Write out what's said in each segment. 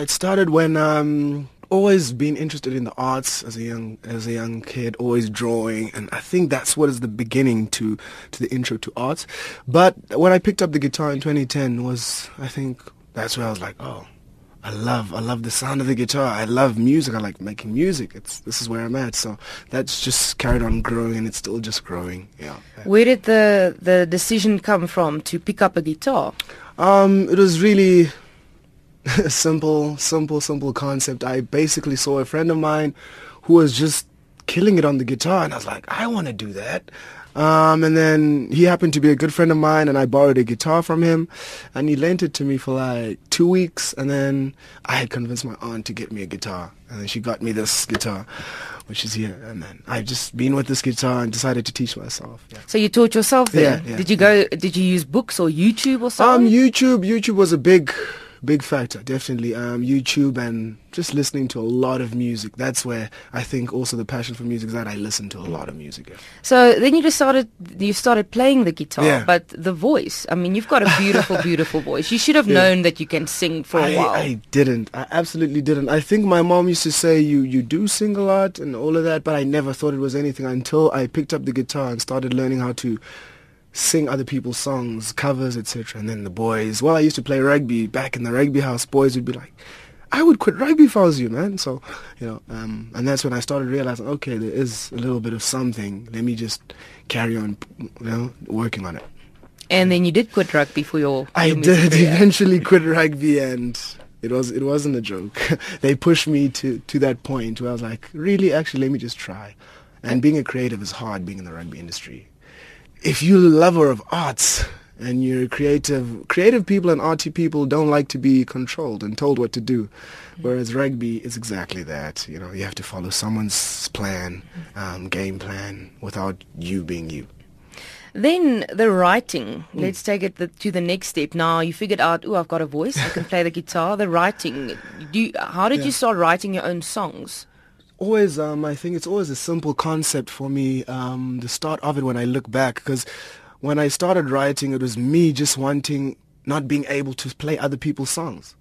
It started when um, always been interested in the arts as a young as a young kid, always drawing, and I think that's what is the beginning to to the intro to arts. But when I picked up the guitar in 2010, was I think that's where I was like, oh. I love I love the sound of the guitar. I love music. I like making music. It's this is where I'm at. So that's just carried on growing and it's still just growing. Yeah. Where did the the decision come from to pick up a guitar? Um, it was really simple, simple, simple concept. I basically saw a friend of mine who was just killing it on the guitar, and I was like, I want to do that. Um, and then he happened to be a good friend of mine, and I borrowed a guitar from him, and he lent it to me for like two weeks, and then I had convinced my aunt to get me a guitar, and then she got me this guitar, which is here, and then I've just been with this guitar and decided to teach myself. Yeah. So you taught yourself then? Yeah, yeah, did you go? Did you use books or YouTube or something? Um, something? YouTube, YouTube was a big, big factor, definitely. Um, YouTube and just listening to a lot of music. That's where I think also the passion for music is that I listen to a lot of music. Yeah. so then you just started, you started playing the guitar, Yeah. but the voice. I mean, you've got a beautiful, beautiful voice. You should have Yeah. known that you can sing for a I, while. I didn't. I absolutely didn't. I think my mom used to say you you do sing a lot and all of that, but I never thought it was anything until I picked up the guitar and started learning how to sing other people's songs, covers, etc. And then the boys. Well, I used to play rugby back in the rugby house. Boys would be like. I would quit rugby if I was you, man. So, you know, um, and that's when I started realizing, okay, there is a little bit of something. Let me just carry on, you know, working on it. and then you did quit rugby for your. I your did career. eventually quit rugby, and it was it wasn't a joke. they pushed me to to that point where I was like, really, actually, let me just try. And being a creative is hard. Being in the rugby industry, if you're a lover of arts and you're creative, creative people and arty people don't like to be controlled and told what to do. Whereas rugby is exactly that. You know, you have to follow someone's plan, um, game plan, without you being you. Then the writing. Mm. Let's take it the, to the next step. Now you figured out, oh, I've got a voice. I can play the guitar. The writing. Do you, how did Yeah. you start writing your own songs? Always um i think it's always a simple concept for me um the start of it when i look back because when i started writing it was me just wanting not being able to play other people's songs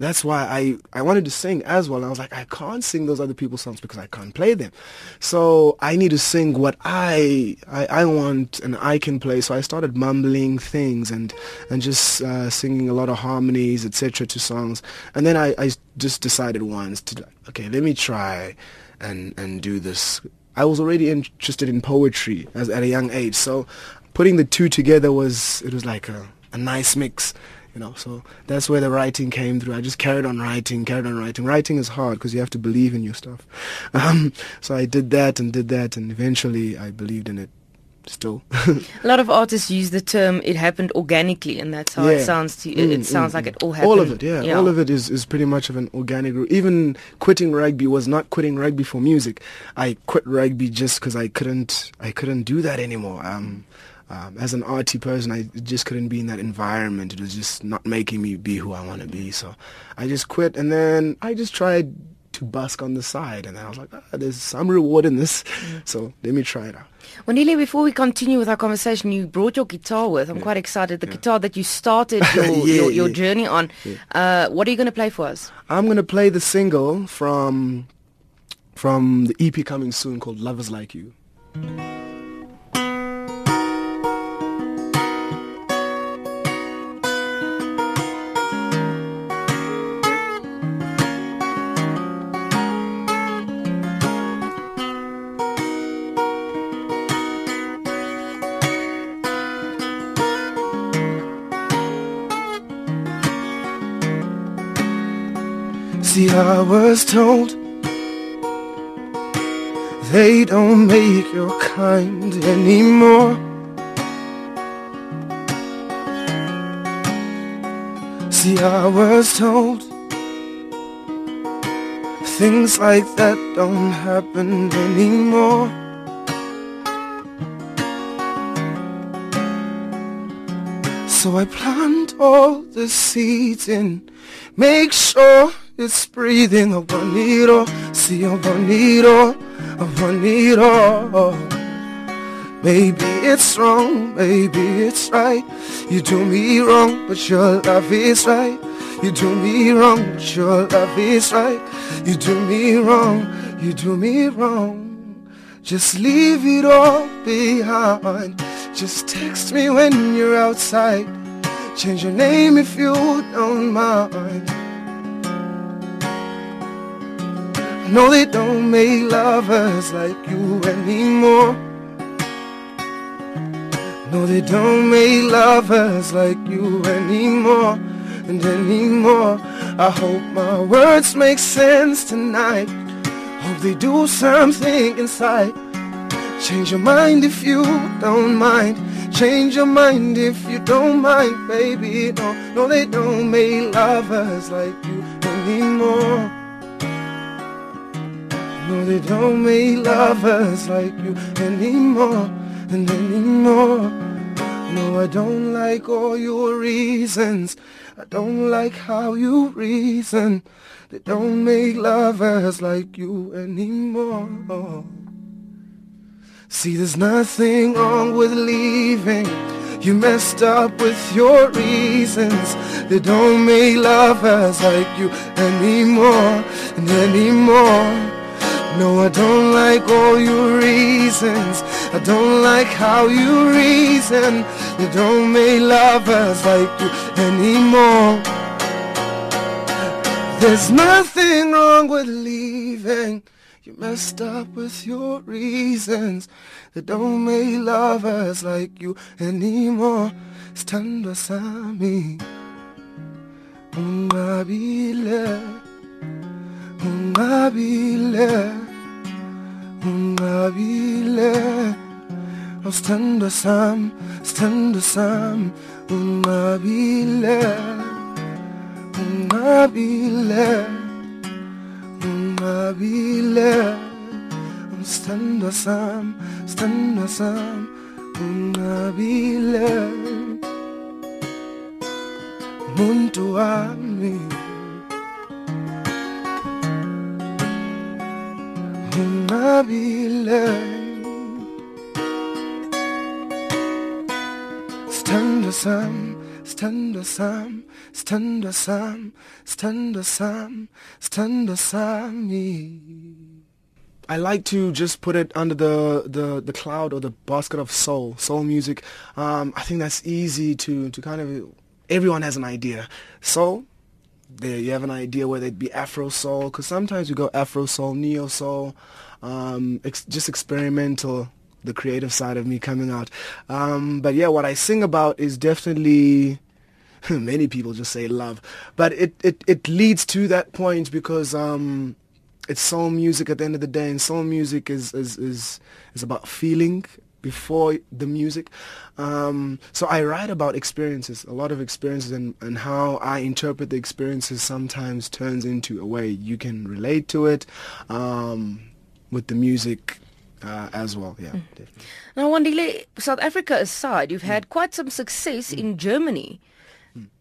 that's why i i wanted to sing as well. And i was like i can't sing those other people's songs because i can't play them. So i need to sing what i i, I want and i can play. So i started mumbling things and and just uh, singing a lot of harmonies etc to songs. And then i i just decided once to okay let me try and and do this. I was already interested in poetry as at a young age. So putting the two together was it was like a, a nice mix you know so that's where the writing came through i just carried on writing carried on writing writing is hard because you have to believe in your stuff um, so i did that and did that and eventually i believed in it still A lot of artists use the term "it happened organically," and that's how it sounds. To, it, it Mm, sounds mm, like mm. it all happened. All of it, yeah. All of it is, is pretty much of an organic. Even quitting rugby was not quitting rugby for music. I quit rugby just because I couldn't I couldn't do that anymore. Um, um, as an arty person, I just couldn't be in that environment. It was just not making me be who I want to be. So I just quit, and then I just tried to busk on the side, and then I was like, ah, there's some reward in this, Mm. so let me try it out. Wandile, before we continue with our conversation, you brought your guitar with. I'm quite excited. The guitar that you started your Yeah, your, your yeah. journey on. Uh, what are you going to play for us? I'm gonna play the single from from the EP coming soon called "Lovers Like You." See, I was told they don't make your kind anymore. See, I was told things like that don't happen anymore. So I plant all the seeds and make sure it's breathing. Want it see I want it all. Maybe it's wrong, maybe it's right. You do me wrong, but your love is right. You do me wrong, but your love is right. You do me wrong, you do me wrong. Just leave it all behind. Just text me when you're outside. Change your name if you don't mind. Know they don't make lovers like you anymore. No, they don't make lovers like you anymore and anymore. I hope my words make sense tonight. Hope they do something inside. Change your mind if you don't mind. Change your mind if you don't mind, baby. No, no, they don't make lovers like you anymore. No, they don't make lovers like you anymore and anymore. No, I don't like all your reasons. I don't like how you reason. They don't make lovers like you anymore. See, there's nothing wrong with leaving. You messed up with your reasons. They don't make lovers like you anymore and anymore. No, I don't like all your reasons. I don't like how you reason. They don't make lovers like you anymore. There's nothing wrong with leaving. You messed up with your reasons. They don't make lovers like you anymore. Stand beside me. Ungabile. Ungabile. Ungabile. Oh, stand beside, stand beside. Ungabile. Ungabile. Ungabile. Oh, stand beside, stand beside. Ungabile. Muntu wami. I like to just put it under the, the, the cloud or the basket of soul, soul music. Um, I think that's easy to, to kind of, everyone has an idea. Soul, there you have an idea whether it be Afro soul, because sometimes we go Afro soul, neo soul, um, ex- just experimental, the creative side of me coming out. Um, but yeah, what I sing about is definitely many people just say love, but it, it, it leads to that point because um, it's soul music at the end of the day, and soul music is is is, is about feeling before the music. Um, so I write about experiences, a lot of experiences, and, and how I interpret the experiences sometimes turns into a way you can relate to it um, with the music uh, as well. Yeah, definitely. Now, Wandile, South Africa aside, you've had quite some success in Germany.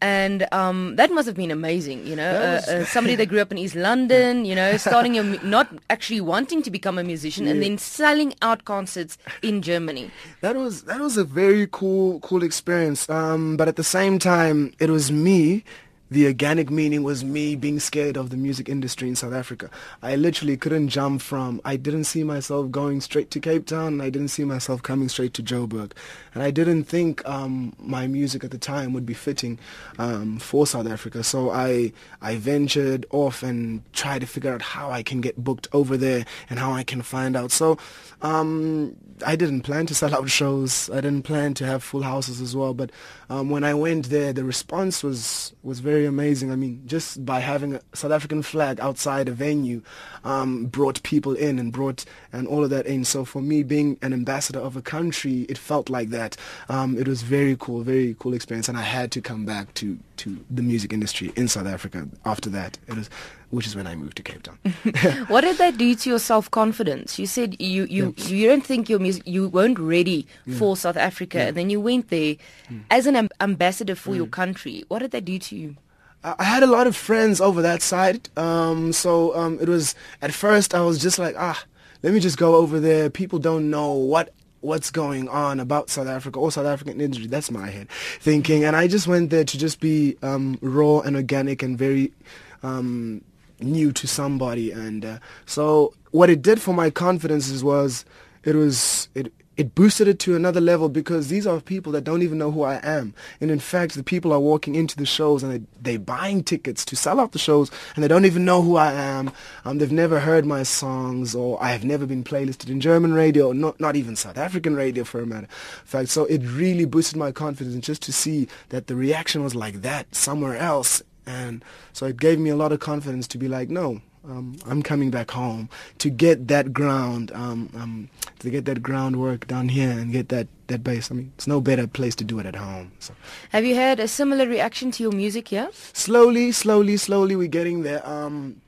And um, that must have been amazing, you know, uh, was- uh, somebody that grew up in East London, you know, starting mu- not actually wanting to become a musician and then selling out concerts in Germany. That was that was a very cool cool experience. Um, but at the same time, it was me. The organic meaning was me being scared of the music industry in South Africa. I literally couldn't jump from. I didn't see myself going straight to Cape Town. I didn't see myself coming straight to Joburg, and I didn't think um, my music at the time would be fitting um, for South Africa. So I I ventured off and tried to figure out how I can get booked over there and how I can find out. So um, I didn't plan to sell out shows. I didn't plan to have full houses as well. But um, when I went there, the response was was very amazing. I mean, just by having a South African flag outside a venue um, brought people in and brought and all of that in. So for me, being an ambassador of a country, it felt like that. Um, it was very cool, very cool experience, and I had to come back to to the music industry in South Africa after that. It was, which is when I moved to Cape Town. What did that do to your self confidence? You said you you, you don't think your music you weren't ready for South Africa, and then you went there as an am- ambassador for your country. What did that do to you? I had a lot of friends over that side. Um, so um, it was at first I was just like, ah, let me just go over there. People don't know what what's going on about South Africa or South African industry. That's my head thinking. And I just went there to just be um, raw and organic and very um, new to somebody. And uh, so what it did for my confidence was it was it it boosted it to another level because these are people that don't even know who I am. And in fact, the people are walking into the shows and they, they're buying tickets to sell out the shows and they don't even know who I am. Um, they've never heard my songs or I have never been playlisted in German radio, not, not even South African radio for a matter of fact. So it really boosted my confidence just to see that the reaction was like that somewhere else. And so it gave me a lot of confidence to be like, no, um, I'm coming back home to get that ground, um, um, to get that groundwork down here and get that, that base. I mean, it's no better place to do it at home. So. Have you had a similar reaction to your music here? Slowly, slowly, slowly, we're getting there. Um,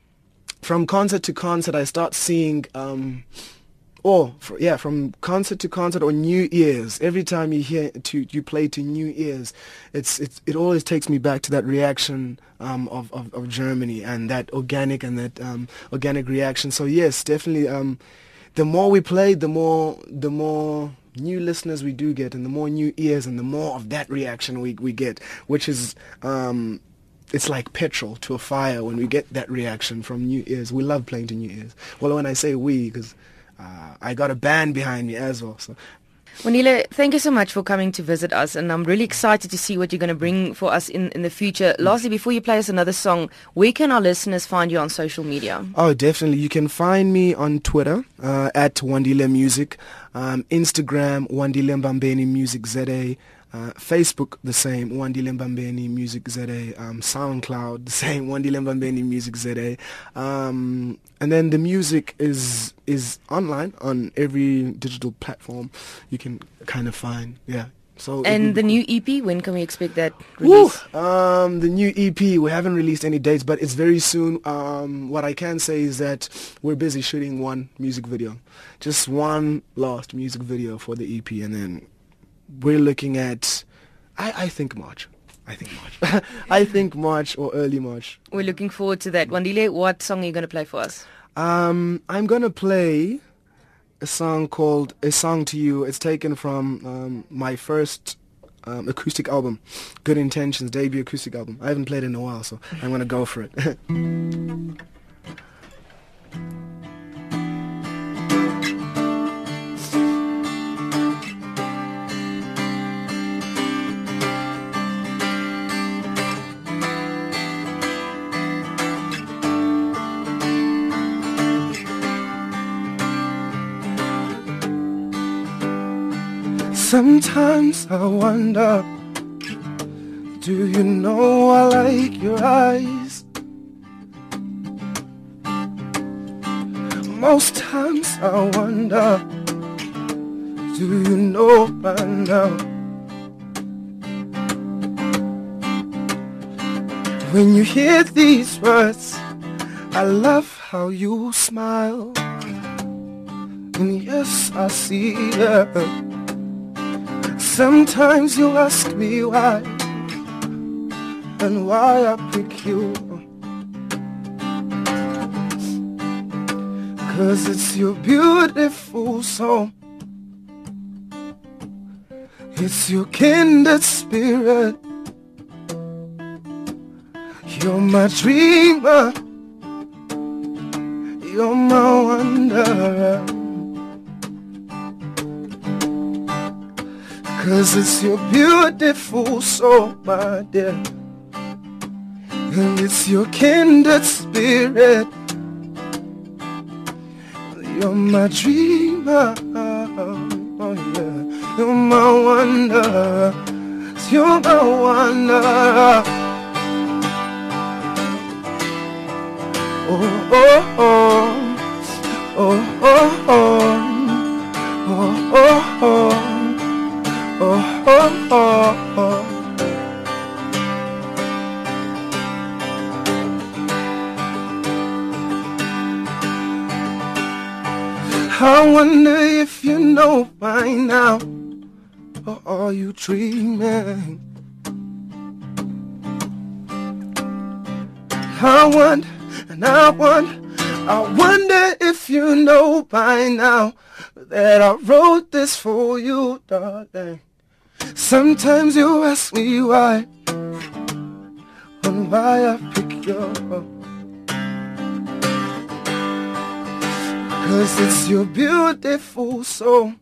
from concert to concert, I start seeing um, or for, yeah, from concert to concert or New Year's, every time you hear to you play to New Year's, it's, it's it always takes me back to that reaction um, of, of, of Germany and that organic and that um, organic reaction. So yes, definitely. Um, the more we play, the more the more new listeners we do get, and the more new ears, and the more of that reaction we we get, which is. Um, it's like petrol to a fire when we get that reaction from new ears. We love playing to new ears. Well, when I say we, because uh, I got a band behind me as well. So Wandile, thank you so much for coming to visit us, and I'm really excited to see what you're going to bring for us in, in the future. Lastly, before you play us another song, where can our listeners find you on social media? Oh, definitely. You can find me on Twitter uh, at Wandile Music, um, Instagram Wandile Mbambeni Music ZA, uh, Facebook, the same, Wandile Mbambeni Music ZA. Um, SoundCloud, the same, Wandile Mbambeni Music ZA. Um, and then the music is is online on every digital platform you can kind of find. Yeah. So and the new EP, when can we expect that release? Woo! Um, the new EP, we haven't released any dates, but it's very soon. Um, what I can say is that we're busy shooting one music video, just one last music video for the EP, and then we're looking at, I, I think March. I think March. I think March or early March. We're looking forward to that. Wandile, what song are you going to play for us? Um, I'm going to play a song called A Song to You. It's taken from um, my first um, acoustic album, Good Intentions, debut acoustic album. I haven't played it in a while, so I'm going to go for it. Sometimes I wonder Do you know I like your eyes? Most times I wonder Do you know by now? When you hear these words I love how you smile And yes, I see it Sometimes you ask me why and why I pick you. Cause it's your beautiful soul. It's your kindred spirit. You're my dreamer. You're my wanderer. Cause it's your beautiful soul, my dear. And it's your kindred spirit. You're my dreamer. Oh, yeah. You're my wonder. You're my wonder. Oh, oh, oh. Oh, oh, oh. Oh, oh, oh oh, oh, oh. I wonder if you know by now, or are you dreaming? I wonder, and I wonder, I wonder if you know by now that I wrote this for you, darling. Sometimes you ask me why, and why I pick you up. Cause it's your beautiful soul.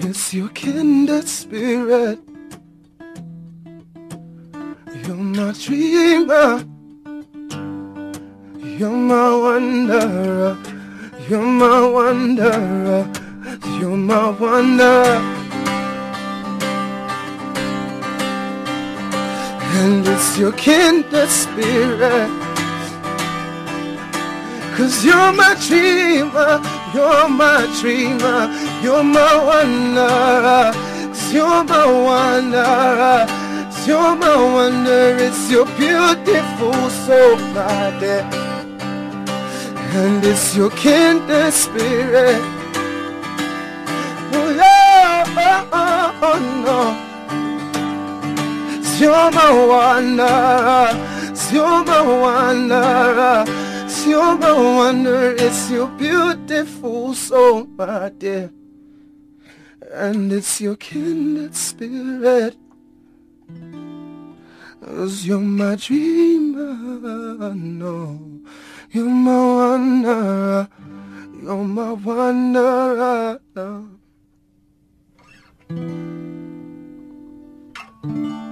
It's your kindred spirit. You're my dreamer. You're my wanderer. You're my wanderer. You're my wonder. And it's your kindred spirit. Cause you're my dreamer. You're my dreamer. You're my wanderer. Cause you're my wanderer. Cause you're my wonder. It's your beautiful soul, my dear and it's your kindred spirit. No. My wonder, you're my wonder, wonder. It's your beautiful soul, my dear, and it's your kindred spirit. Cause you're my dreamer, no. You're my wonder, you're my Música